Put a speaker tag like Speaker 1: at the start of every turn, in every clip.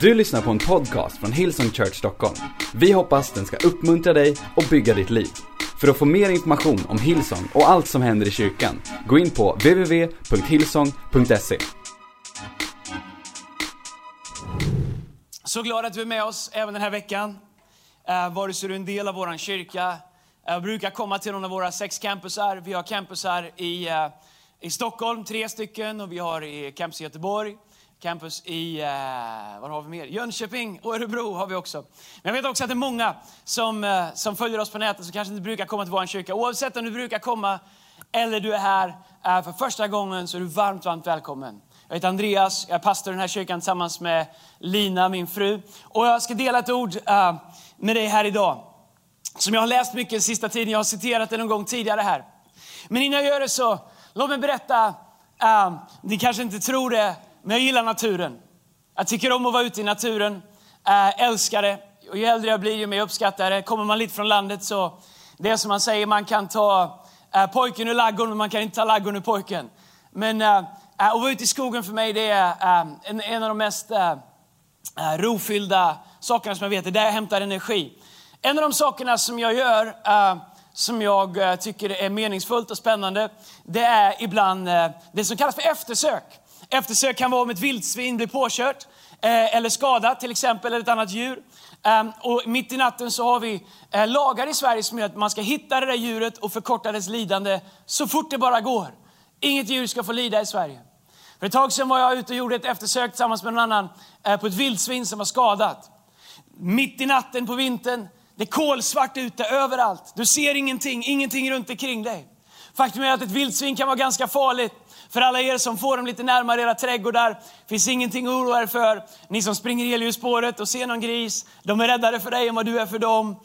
Speaker 1: Du lyssnar på en podcast från Hillsong Church Stockholm. Vi hoppas den ska uppmuntra dig och bygga ditt liv. För att få mer information om Hillsong och allt som händer i kyrkan, gå in på www.hillsong.se.
Speaker 2: Så glad att du är med oss även den här veckan. Eh, Vare sig du är en del av vår kyrka. Eh, jag brukar komma till någon av våra sex campusar. Vi har campusar i, eh, i Stockholm, tre stycken, och vi har i campus i Göteborg campus i, eh, var har vi mer? Jönköping och Örebro har vi också. Men jag vet också att det är många som, eh, som följer oss på nätet som kanske inte brukar komma till vår kyrka. Oavsett om du brukar komma eller du är här eh, för första gången så är du varmt, varmt välkommen. Jag heter Andreas, jag är pastor i den här kyrkan tillsammans med Lina, min fru. Och jag ska dela ett ord eh, med dig här idag. Som jag har läst mycket den sista tiden, jag har citerat det någon gång tidigare här. Men innan jag gör det så, låt mig berätta, uh, ni kanske inte tror det, men jag gillar naturen. Jag tycker om att vara ute i naturen, älskar det. Och ju äldre jag blir, ju mer uppskattar det. Kommer man lite från landet så, det är som man säger, man kan ta äh, pojken ur laggården, men man kan inte ta laggården ur pojken. Men äh, att vara ute i skogen för mig, det är äh, en, en av de mest äh, rofyllda sakerna som jag vet. Det är där jag hämtar energi. En av de sakerna som jag gör, äh, som jag tycker är meningsfullt och spännande, det är ibland det som kallas för eftersök. Eftersök kan vara om ett vildsvin blir påkört eh, eller skadat till exempel, eller ett annat djur. Um, och mitt i natten så har vi eh, lagar i Sverige som gör att man ska hitta det där djuret och förkorta dess lidande så fort det bara går. Inget djur ska få lida i Sverige. För ett tag sedan var jag ute och gjorde ett eftersök tillsammans med någon annan eh, på ett vildsvin som var skadat. Mitt i natten på vintern, det är kolsvart ute överallt. Du ser ingenting, ingenting runt omkring dig. Faktum är att ett vildsvin kan vara ganska farligt. För alla er som får dem lite närmare era trädgårdar finns ingenting att oroa er för. Ni som springer i elljusspåret och ser någon gris, de är räddare för dig än vad du är för dem.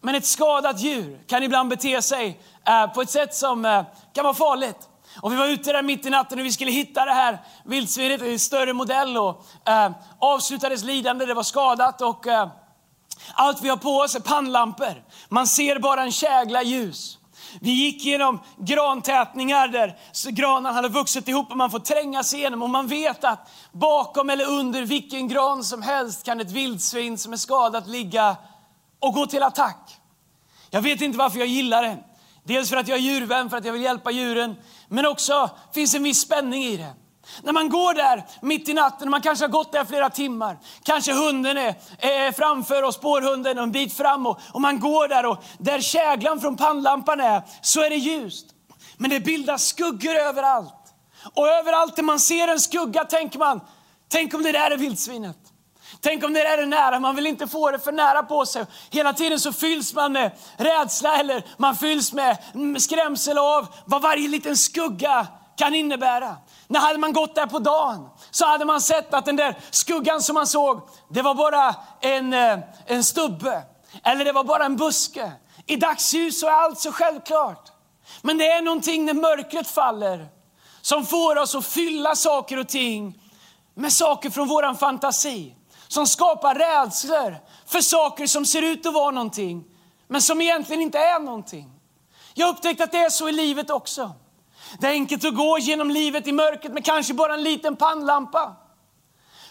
Speaker 2: Men ett skadat djur kan ibland bete sig eh, på ett sätt som eh, kan vara farligt. Och vi var ute där mitt i natten och vi skulle hitta det här vildsvinet i större modell och eh, avslutades lidande, det var skadat och eh, allt vi har på oss är pannlampor. Man ser bara en kägla ljus. Vi gick genom grantätningar där granarna hade vuxit ihop och man får tränga sig igenom och man vet att bakom eller under vilken gran som helst kan ett vildsvin som är skadat ligga och gå till attack. Jag vet inte varför jag gillar det. Dels för att jag är djurvän, för att jag vill hjälpa djuren, men också finns en viss spänning i det. När man går där mitt i natten, man kanske har gått där flera timmar. Kanske hunden är, är framför och spårhunden en bit fram och, och man går där och där käglan från pannlampan är så är det ljust. Men det bildas skuggor överallt. Och överallt där man ser en skugga tänker man, tänk om det där är vildsvinet. Tänk om det där är nära, man vill inte få det för nära på sig. Hela tiden så fylls man med rädsla eller man fylls med mm, skrämsel av vad varje liten skugga kan innebära. När hade man gått där på dagen så hade man sett att den där skuggan som man såg, det var bara en, eh, en stubbe. Eller det var bara en buske. I dagsljus så är allt så självklart. Men det är någonting när mörkret faller som får oss att fylla saker och ting med saker från våran fantasi. Som skapar rädslor för saker som ser ut att vara någonting, men som egentligen inte är någonting. Jag har upptäckt att det är så i livet också. Det är enkelt att gå genom livet i mörkret med kanske bara en liten pannlampa.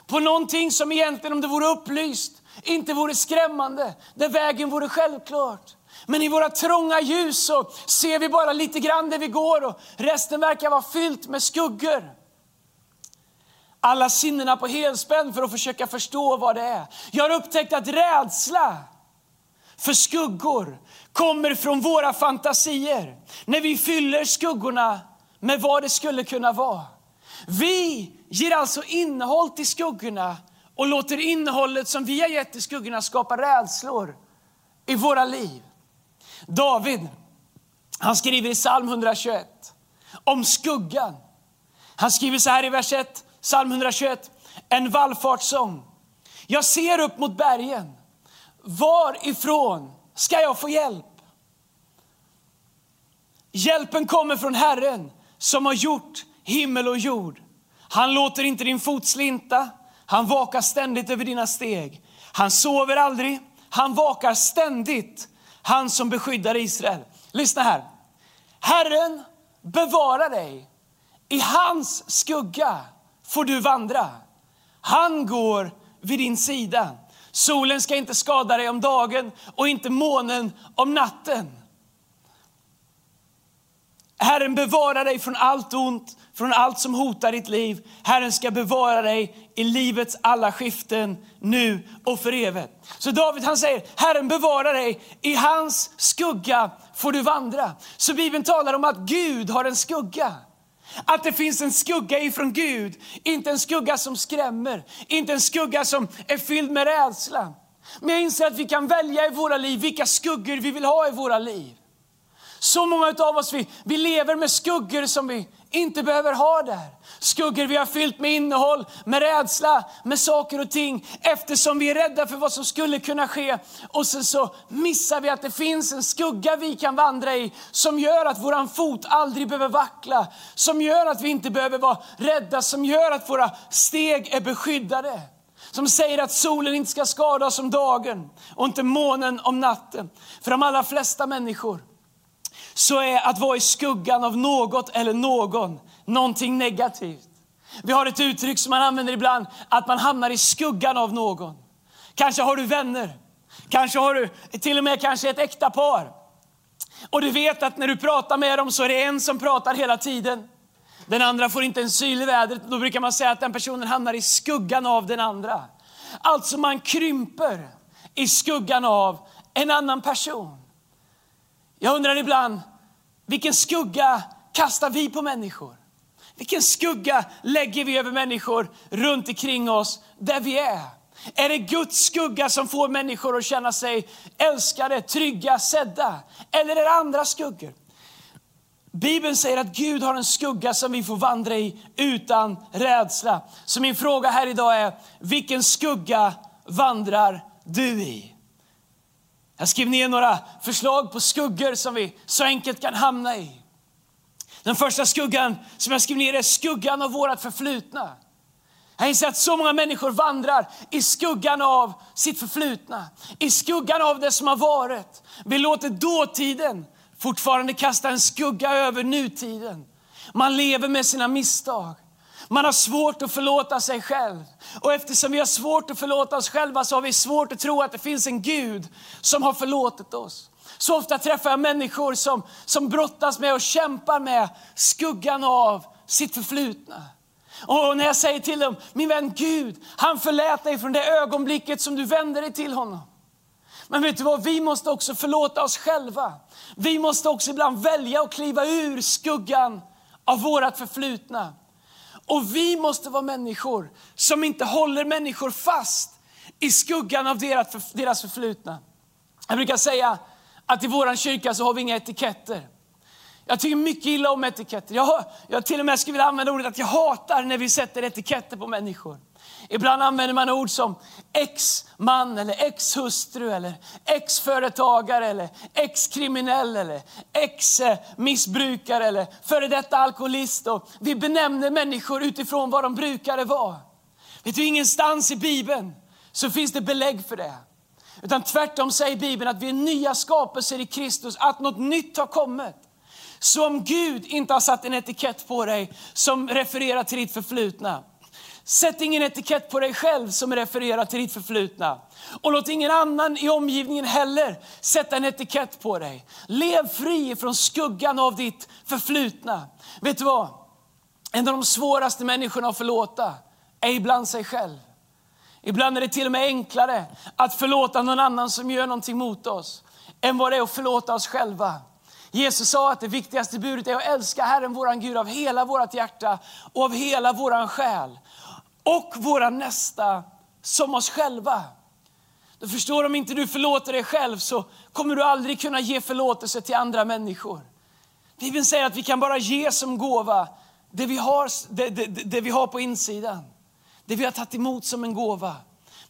Speaker 2: På någonting som egentligen, om det vore upplyst, inte vore skrämmande, där vägen vore självklart. Men i våra trånga ljus så ser vi bara lite grann där vi går och resten verkar vara fyllt med skuggor. Alla sinnena på helspänn för att försöka förstå vad det är. Jag har upptäckt att rädsla för skuggor kommer från våra fantasier. När vi fyller skuggorna med vad det skulle kunna vara. Vi ger alltså innehåll till skuggorna och låter innehållet som vi har gett till skuggorna skapa rädslor i våra liv. David, han skriver i psalm 121 om skuggan. Han skriver så här i vers 1, psalm 121, en vallfartssång. Jag ser upp mot bergen. Varifrån ska jag få hjälp? Hjälpen kommer från Herren som har gjort himmel och jord. Han låter inte din fot slinta. Han vakar ständigt över dina steg. Han sover aldrig. Han vakar ständigt. Han som beskyddar Israel. Lyssna här. Herren bevarar dig. I hans skugga får du vandra. Han går vid din sida. Solen ska inte skada dig om dagen och inte månen om natten. Herren bevarar dig från allt ont, från allt som hotar ditt liv. Herren ska bevara dig i livets alla skiften, nu och för evigt. Så David han säger, Herren bevarar dig, i hans skugga får du vandra. Så Bibeln talar om att Gud har en skugga. Att det finns en skugga ifrån Gud, inte en skugga som skrämmer, inte en skugga som är fylld med rädsla. Men jag inser att vi kan välja i våra liv vilka skuggor vi vill ha i våra liv. Så många av oss vi, vi lever med skuggor som vi inte behöver ha där. Skuggor vi har fyllt med innehåll, med rädsla, med saker och ting eftersom vi är rädda för vad som skulle kunna ske. Och sen så missar vi att det finns en skugga vi kan vandra i som gör att våran fot aldrig behöver vackla, som gör att vi inte behöver vara rädda, som gör att våra steg är beskyddade. Som säger att solen inte ska skada oss om dagen och inte månen om natten. För de allra flesta människor så är att vara i skuggan av något eller någon någonting negativt. Vi har ett uttryck som man använder ibland, att man hamnar i skuggan av någon. Kanske har du vänner, kanske har du till och med kanske ett äkta par. Och du vet att när du pratar med dem så är det en som pratar hela tiden. Den andra får inte en syl i vädret. Då brukar man säga att den personen hamnar i skuggan av den andra. Alltså man krymper i skuggan av en annan person. Jag undrar ibland, vilken skugga kastar vi på människor? Vilken skugga lägger vi över människor runt omkring oss där vi är? Är det Guds skugga som får människor att känna sig älskade, trygga, sedda? Eller är det andra skuggor? Bibeln säger att Gud har en skugga som vi får vandra i utan rädsla. Så min fråga här idag är, vilken skugga vandrar du i? Jag skrev ner några förslag på skuggor som vi så enkelt kan hamna i. Den första skuggan som jag skrev ner är skuggan av vårt förflutna. Jag inser att så många människor vandrar i skuggan av sitt förflutna, i skuggan av det som har varit. Vi låter dåtiden fortfarande kasta en skugga över nutiden. Man lever med sina misstag. Man har svårt att förlåta sig själv. Och eftersom vi har svårt att förlåta oss själva så har vi svårt att tro att det finns en Gud som har förlåtit oss. Så ofta träffar jag människor som, som brottas med och kämpar med skuggan av sitt förflutna. Och när jag säger till dem, min vän Gud, han förlät dig från det ögonblicket som du vände dig till honom. Men vet du vad, vi måste också förlåta oss själva. Vi måste också ibland välja att kliva ur skuggan av vårt förflutna. Och vi måste vara människor som inte håller människor fast i skuggan av deras förflutna. Jag brukar säga att i vår kyrka så har vi inga etiketter. Jag tycker mycket illa om etiketter. Jag, jag till och med skulle vilja använda ordet att jag hatar när vi sätter etiketter på människor. Ibland använder man ord som ex-man eller ex-hustru eller ex-företagare eller ex-kriminell eller ex-missbrukare eh, eller före detta alkoholist. Och vi benämner människor utifrån vad de brukade vara. Vet du, ingenstans i Bibeln så finns det belägg för det. Utan tvärtom säger Bibeln att vi är nya skapelser i Kristus, att något nytt har kommit. Så om Gud inte har satt en etikett på dig som refererar till ditt förflutna, Sätt ingen etikett på dig själv som refererar till ditt förflutna. Och låt ingen annan i omgivningen heller sätta en etikett på dig. Lev fri från skuggan av ditt förflutna. Vet du vad? En av de svåraste människorna att förlåta är ibland sig själv. Ibland är det till och med enklare att förlåta någon annan som gör någonting mot oss än vad det är att förlåta oss själva. Jesus sa att det viktigaste budet är att älska Herren våran Gud av hela vårt hjärta och av hela våran själ och våra nästa som oss själva. Du förstår, om inte du förlåter dig själv så kommer du aldrig kunna ge förlåtelse till andra människor. Bibeln säger att vi kan bara ge som gåva det vi har, det, det, det vi har på insidan. Det vi har tagit emot som en gåva.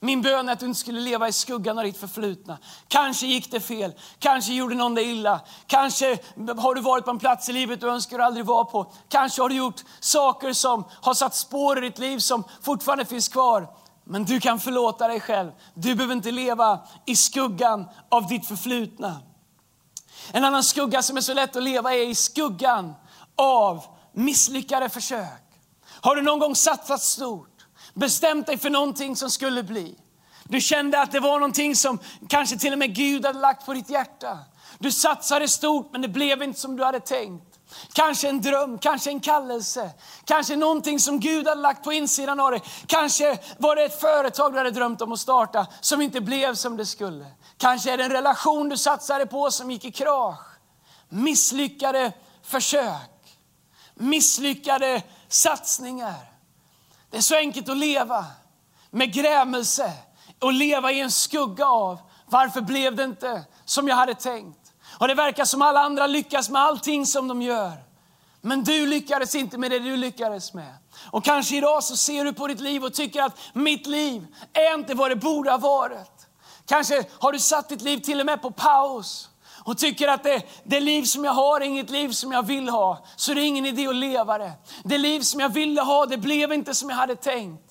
Speaker 2: Min bön är att du inte skulle leva i skuggan av ditt förflutna. Kanske gick det fel, kanske gjorde någon dig illa. Kanske har du varit på en plats i livet du önskar du aldrig vara på. Kanske har du gjort saker som har satt spår i ditt liv som fortfarande finns kvar. Men du kan förlåta dig själv. Du behöver inte leva i skuggan av ditt förflutna. En annan skugga som är så lätt att leva i är i skuggan av misslyckade försök. Har du någon gång satsat stort? Bestämt dig för någonting som skulle bli. Du kände att det var någonting som kanske till och med Gud hade lagt på ditt hjärta. Du satsade stort men det blev inte som du hade tänkt. Kanske en dröm, kanske en kallelse, kanske någonting som Gud hade lagt på insidan av dig. Kanske var det ett företag du hade drömt om att starta som inte blev som det skulle. Kanske är det en relation du satsade på som gick i krasch. Misslyckade försök, misslyckade satsningar. Det är så enkelt att leva med grämelse och leva i en skugga av varför blev det inte som jag hade tänkt. Och det verkar som alla andra lyckas med allting som de gör. Men du lyckades inte med det du lyckades med. Och kanske idag så ser du på ditt liv och tycker att mitt liv är inte vad det borde ha varit. Kanske har du satt ditt liv till och med på paus och tycker att det, det liv som jag har är inget liv som jag vill ha, så det är ingen idé att leva det. Det liv som jag ville ha, det blev inte som jag hade tänkt.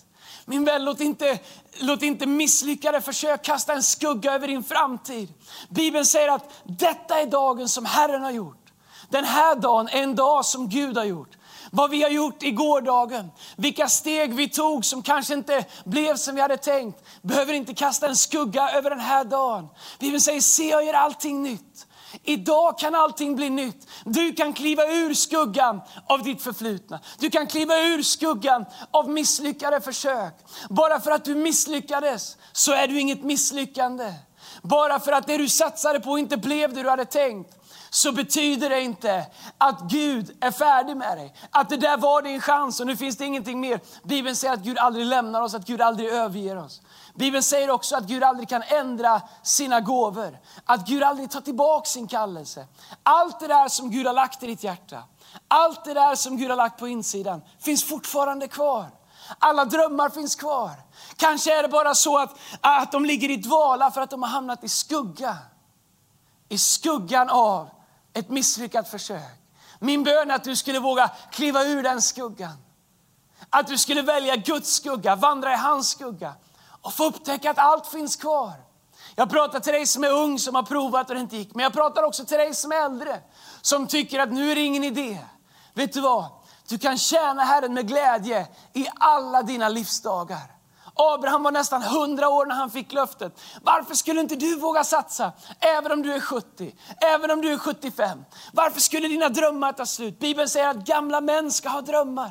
Speaker 2: Min vän, låt inte, låt inte misslyckade försök kasta en skugga över din framtid. Bibeln säger att detta är dagen som Herren har gjort. Den här dagen är en dag som Gud har gjort. Vad vi har gjort i gårdagen, vilka steg vi tog som kanske inte blev som vi hade tänkt, behöver inte kasta en skugga över den här dagen. Bibeln säger, se jag gör allting nytt. Idag kan allting bli nytt. Du kan kliva ur skuggan av ditt förflutna. Du kan kliva ur skuggan av misslyckade försök. Bara för att du misslyckades så är du inget misslyckande. Bara för att det du satsade på inte blev det du hade tänkt så betyder det inte att Gud är färdig med dig. Att det där var din chans och nu finns det ingenting mer. Bibeln säger att Gud aldrig lämnar oss, att Gud aldrig överger oss. Bibeln säger också att Gud aldrig kan ändra sina gåvor. Att Gud aldrig tar tillbaka sin kallelse. Allt det där som Gud har lagt i ditt hjärta, allt det där som Gud har lagt på insidan finns fortfarande kvar. Alla drömmar finns kvar. Kanske är det bara så att, att de ligger i dvala för att de har hamnat i skugga. I skuggan av ett misslyckat försök. Min bön är att du skulle våga kliva ur den skuggan. Att du skulle välja Guds skugga, vandra i hans skugga och få upptäcka att allt finns kvar. Jag pratar till dig som är ung, som har provat och det inte gick. Men jag pratar också till dig som är äldre, som tycker att nu är det ingen idé. Vet du vad? Du kan tjäna Herren med glädje i alla dina livsdagar. Abraham var nästan 100 år när han fick löftet. Varför skulle inte du våga satsa, även om du är 70, även om du är 75? Varför skulle dina drömmar ta slut? Bibeln säger att gamla män ska ha drömmar.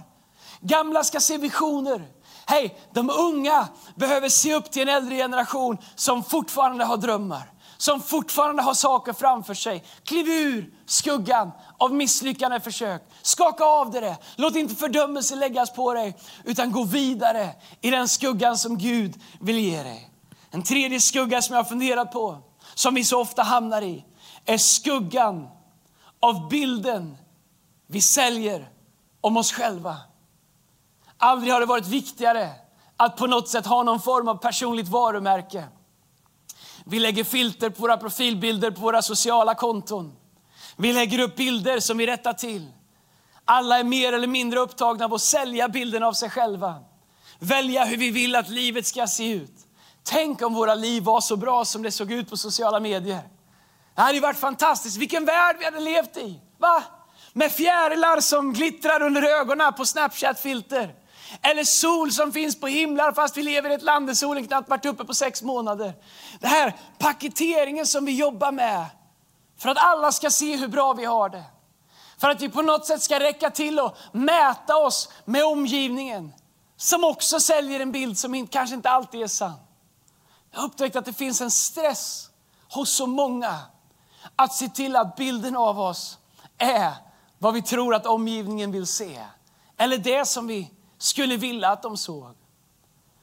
Speaker 2: Gamla ska se visioner. Hej, de unga behöver se upp till en äldre generation som fortfarande har drömmar som fortfarande har saker framför sig. Kliv ur skuggan av misslyckande försök. Skaka av dig det. Låt inte fördömelse läggas på dig, utan gå vidare i den skuggan som Gud vill ge dig. En tredje skugga som jag har funderat på, som vi så ofta hamnar i, är skuggan av bilden vi säljer om oss själva. Aldrig har det varit viktigare att på något sätt ha någon form av personligt varumärke. Vi lägger filter på våra profilbilder på våra sociala konton. Vi lägger upp bilder som vi rättar till. Alla är mer eller mindre upptagna av att sälja bilden av sig själva. Välja hur vi vill att livet ska se ut. Tänk om våra liv var så bra som det såg ut på sociala medier. Det hade varit fantastiskt. Vilken värld vi hade levt i. Va? Med fjärilar som glittrar under ögonen på Snapchat-filter. Eller sol som finns på himlar fast vi lever i ett land där solen knappt varit uppe på sex månader. Det här paketeringen som vi jobbar med för att alla ska se hur bra vi har det. För att vi på något sätt ska räcka till och mäta oss med omgivningen som också säljer en bild som kanske inte alltid är sann. Jag har upptäckt att det finns en stress hos så många att se till att bilden av oss är vad vi tror att omgivningen vill se. Eller det som vi skulle vilja att de såg.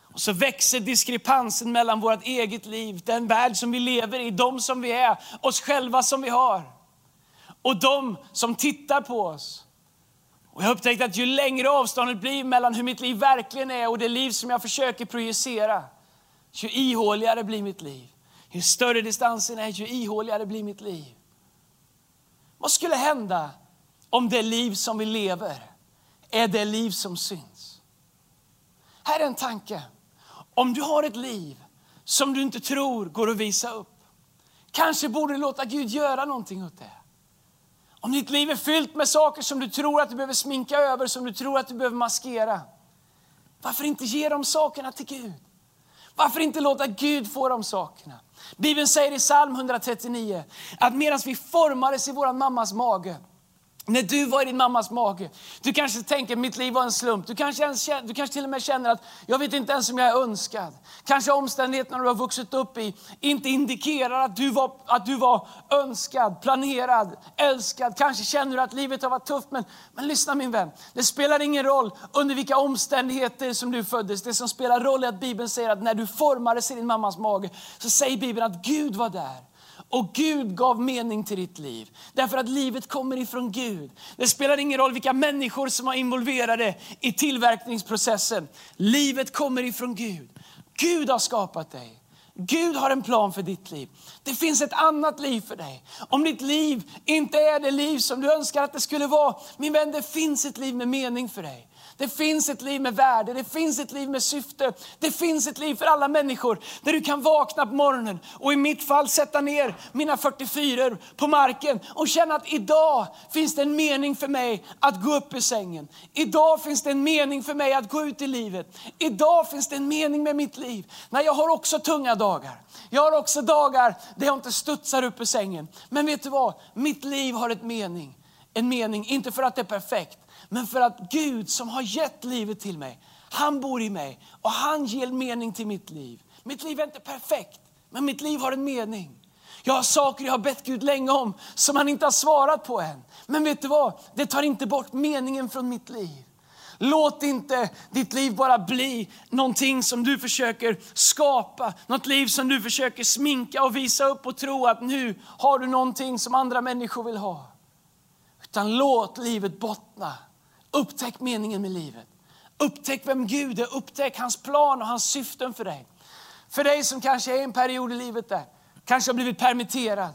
Speaker 2: Och så växer diskrepansen mellan vårt eget liv, den värld som vi lever i, de som vi är, oss själva som vi har. Och de som tittar på oss. Och jag upptäckte att ju längre avståndet blir mellan hur mitt liv verkligen är och det liv som jag försöker projicera, ju ihåligare blir mitt liv. Ju större distansen är, ju ihåligare blir mitt liv. Vad skulle hända om det liv som vi lever är det liv som syns? Här är en tanke. Om du har ett liv som du inte tror går att visa upp, kanske borde du låta Gud göra någonting åt det. Om ditt liv är fyllt med saker som du tror att du behöver sminka över, som du tror att du behöver maskera, Varför inte ge de sakerna till Gud? Varför inte låta Gud få de sakerna? Bibeln säger i psalm 139 att medan vi formades i vår mammas mage när du var i din mammas mage, du kanske tänker mitt liv var en slump. Du kanske, ens, du kanske till och med känner att jag vet inte ens om jag är önskad. Kanske omständigheterna du har vuxit upp i inte indikerar att du, var, att du var önskad, planerad, älskad. Kanske känner du att livet har varit tufft. Men, men lyssna min vän, det spelar ingen roll under vilka omständigheter som du föddes. Det som spelar roll är att Bibeln säger att när du formades i din mammas mage så säger Bibeln att Gud var där. Och Gud gav mening till ditt liv. Därför att livet kommer ifrån Gud. Det spelar ingen roll vilka människor som är involverade i tillverkningsprocessen. Livet kommer ifrån Gud. Gud har skapat dig. Gud har en plan för ditt liv. Det finns ett annat liv för dig. Om ditt liv inte är det liv som du önskar att det skulle vara, min vän, det finns ett liv med mening för dig. Det finns ett liv med värde, det finns ett liv med syfte. Det finns ett liv för alla människor där du kan vakna på morgonen och i mitt fall sätta ner mina 44 på marken och känna att idag finns det en mening för mig att gå upp ur sängen. Idag finns det en mening för mig att gå ut i livet. Idag finns det en mening med mitt liv. Nej, jag har också tunga dagar. Jag har också dagar där jag inte studsar upp ur sängen. Men vet du vad? Mitt liv har ett mening. En mening, inte för att det är perfekt, men för att Gud som har gett livet till mig, han bor i mig och han ger mening till mitt liv. Mitt liv är inte perfekt, men mitt liv har en mening. Jag har saker jag har bett Gud länge om som han inte har svarat på än. Men vet du vad? Det tar inte bort meningen från mitt liv. Låt inte ditt liv bara bli någonting som du försöker skapa, något liv som du försöker sminka och visa upp och tro att nu har du någonting som andra människor vill ha. Utan låt livet bottna Upptäck meningen med livet. Upptäck vem Gud är, upptäck hans plan och hans syften för dig. För dig som kanske är i en period i livet där, kanske har blivit permitterad,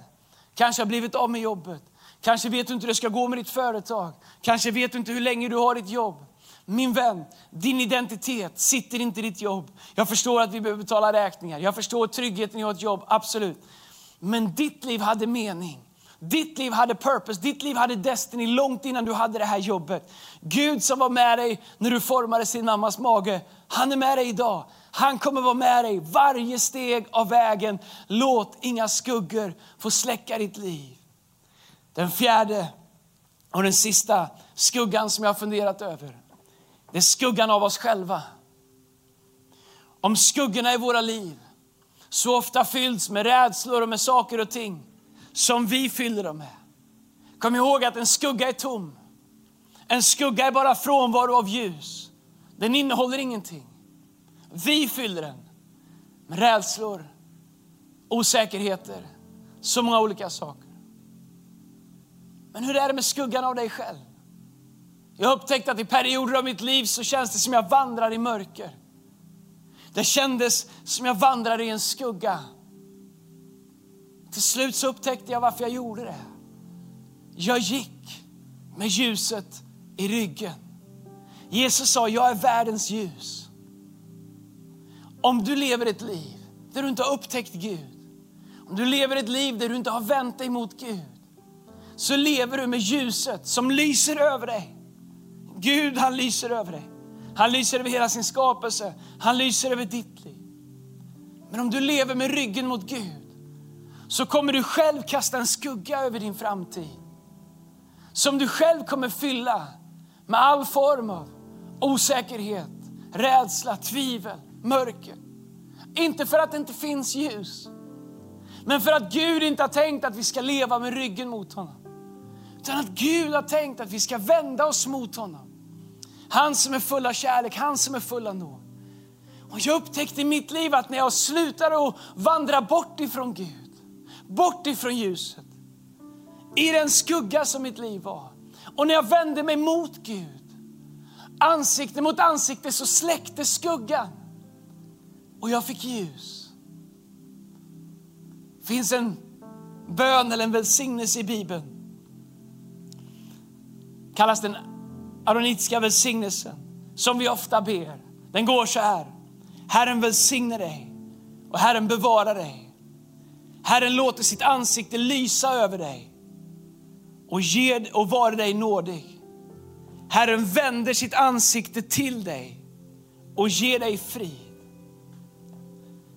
Speaker 2: kanske har blivit av med jobbet, kanske vet du inte hur det ska gå med ditt företag, kanske vet du inte hur länge du har ditt jobb. Min vän, din identitet sitter inte i ditt jobb. Jag förstår att vi behöver betala räkningar, jag förstår tryggheten i att ha ett jobb, absolut. Men ditt liv hade mening. Ditt liv hade purpose, ditt liv hade destiny långt innan du hade det här jobbet. Gud som var med dig när du formade sin mammas mage, han är med dig idag. Han kommer vara med dig varje steg av vägen. Låt inga skuggor få släcka ditt liv. Den fjärde och den sista skuggan som jag har funderat över, det är skuggan av oss själva. Om skuggorna i våra liv så ofta fylls med rädslor och med saker och ting som vi fyller dem med. Kom ihåg att en skugga är tom. En skugga är bara frånvaro av ljus. Den innehåller ingenting. Vi fyller den med rädslor, osäkerheter, så många olika saker. Men hur är det med skuggan av dig själv? Jag har upptäckt att i perioder av mitt liv så känns det som jag vandrar i mörker. Det kändes som jag vandrar i en skugga. Till slut så upptäckte jag varför jag gjorde det. Jag gick med ljuset i ryggen. Jesus sa, jag är världens ljus. Om du lever ett liv där du inte har upptäckt Gud, om du lever ett liv där du inte har vänt dig mot Gud, så lever du med ljuset som lyser över dig. Gud han lyser över dig. Han lyser över hela sin skapelse. Han lyser över ditt liv. Men om du lever med ryggen mot Gud, så kommer du själv kasta en skugga över din framtid. Som du själv kommer fylla med all form av osäkerhet, rädsla, tvivel, mörker. Inte för att det inte finns ljus, men för att Gud inte har tänkt att vi ska leva med ryggen mot honom. Utan att Gud har tänkt att vi ska vända oss mot honom. Han som är full av kärlek, han som är full av nåd. Och jag upptäckte i mitt liv att när jag slutade att vandra bort ifrån Gud, bort ifrån ljuset. I den skugga som mitt liv var. Och när jag vände mig mot Gud, ansikte mot ansikte, så släckte skuggan. Och jag fick ljus. Det finns en bön eller en välsignelse i Bibeln. kallas den aronitiska välsignelsen, som vi ofta ber. Den går så här. Herren välsigne dig och Herren bevara dig. Herren låter sitt ansikte lysa över dig och, ger, och vara dig nådig. Herren vänder sitt ansikte till dig och ger dig frid.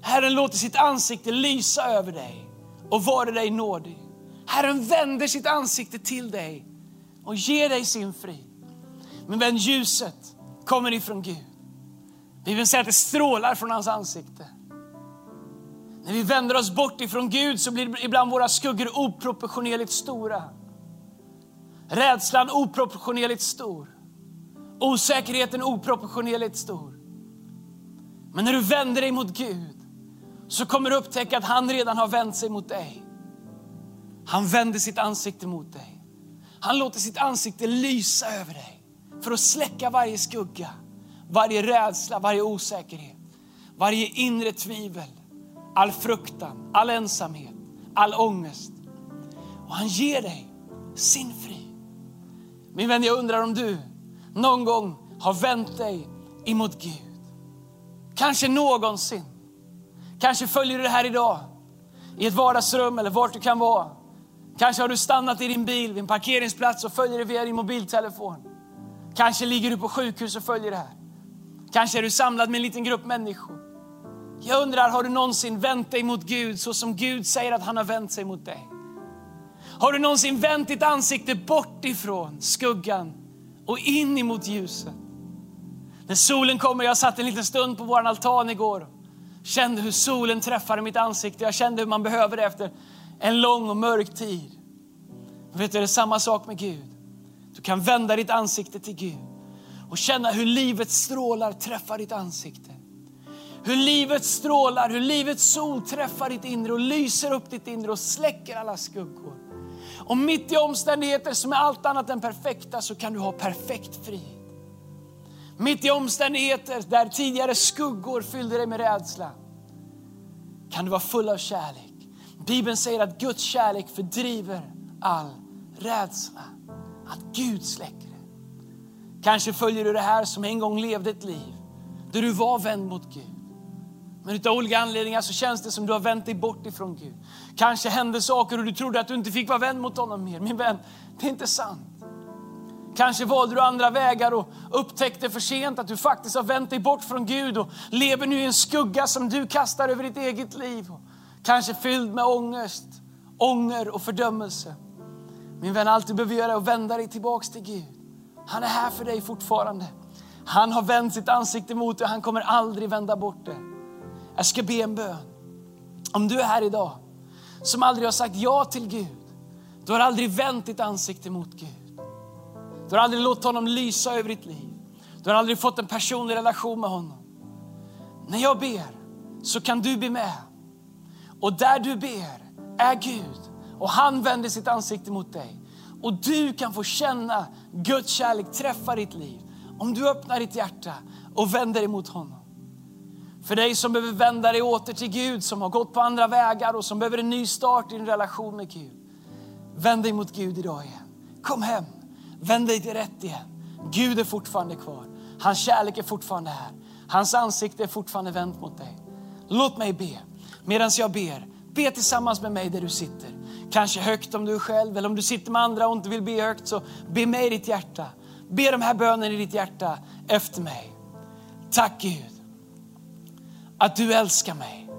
Speaker 2: Herren låter sitt ansikte lysa över dig och vara dig nådig. Herren vänder sitt ansikte till dig och ger dig sin frid. Men vän, ljuset kommer ifrån Gud. Bibeln säger att det strålar från hans ansikte. När vi vänder oss bort ifrån Gud så blir ibland våra skuggor oproportionerligt stora. Rädslan oproportionerligt stor. Osäkerheten oproportionerligt stor. Men när du vänder dig mot Gud så kommer du upptäcka att han redan har vänt sig mot dig. Han vänder sitt ansikte mot dig. Han låter sitt ansikte lysa över dig för att släcka varje skugga, varje rädsla, varje osäkerhet, varje inre tvivel, all fruktan, all ensamhet, all ångest. Och han ger dig sin frid. Min vän, jag undrar om du någon gång har vänt dig emot Gud. Kanske någonsin. Kanske följer du det här idag i ett vardagsrum eller vart du kan vara. Kanske har du stannat i din bil vid en parkeringsplats och följer det via din mobiltelefon. Kanske ligger du på sjukhus och följer det här. Kanske är du samlad med en liten grupp människor. Jag undrar, har du någonsin vänt dig mot Gud så som Gud säger att han har vänt sig mot dig? Har du någonsin vänt ditt ansikte bort ifrån skuggan och in emot ljuset? När solen kommer, jag satt en liten stund på vår altan igår, kände hur solen träffade mitt ansikte. Jag kände hur man behöver det efter en lång och mörk tid. vet du, det är samma sak med Gud. Du kan vända ditt ansikte till Gud och känna hur livets strålar träffar ditt ansikte. Hur livet strålar, hur livets sol träffar ditt inre och lyser upp ditt inre och släcker alla skuggor. Och mitt i omständigheter som är allt annat än perfekta så kan du ha perfekt frihet. Mitt i omständigheter där tidigare skuggor fyllde dig med rädsla kan du vara full av kärlek. Bibeln säger att Guds kärlek fördriver all rädsla. Att Gud släcker det. Kanske följer du det här som en gång levde ett liv där du var vänd mot Gud. Men av olika anledningar så känns det som du har vänt dig bort ifrån Gud. Kanske hände saker och du trodde att du inte fick vara vän mot honom mer. Min vän, det är inte sant. Kanske valde du andra vägar och upptäckte för sent att du faktiskt har vänt dig bort från Gud och lever nu i en skugga som du kastar över ditt eget liv. Kanske fylld med ångest, ånger och fördömelse. Min vän, allt du behöver göra är att vända dig tillbaks till Gud. Han är här för dig fortfarande. Han har vänt sitt ansikte mot dig och han kommer aldrig vända bort det. Jag ska be en bön. Om du är här idag som aldrig har sagt ja till Gud, du har aldrig vänt ditt ansikte mot Gud. Du har aldrig låtit honom lysa över ditt liv. Du har aldrig fått en personlig relation med honom. När jag ber så kan du be med. Och där du ber är Gud och han vänder sitt ansikte mot dig. Och du kan få känna Guds kärlek träffa ditt liv om du öppnar ditt hjärta och vänder dig mot honom. För dig som behöver vända dig åter till Gud, som har gått på andra vägar och som behöver en ny start i din relation med Gud. Vänd dig mot Gud idag igen. Kom hem, vänd dig till rätt igen. Gud är fortfarande kvar. Hans kärlek är fortfarande här. Hans ansikte är fortfarande vänt mot dig. Låt mig be. Medan jag ber, be tillsammans med mig där du sitter. Kanske högt om du är själv eller om du sitter med andra och inte vill be högt så be mig i ditt hjärta. Be de här bönerna i ditt hjärta efter mig. Tack Gud att du älskar mig.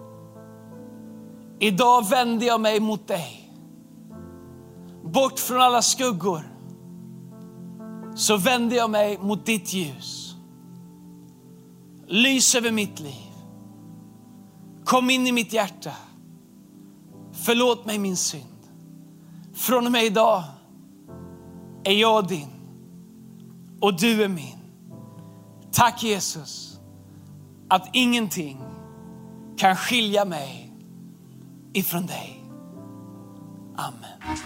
Speaker 2: Idag vänder jag mig mot dig. Bort från alla skuggor så vänder jag mig mot ditt ljus. Lys över mitt liv. Kom in i mitt hjärta. Förlåt mig min synd. Från och med idag är jag din och du är min. Tack Jesus att ingenting kan skilja mig ifrån dig. Amen.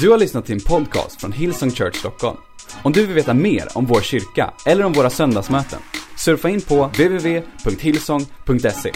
Speaker 1: Du har lyssnat till en podcast från Hillsong Church Stockholm. Om du vill veta mer om vår kyrka eller om våra söndagsmöten, surfa in på www.hillsong.se.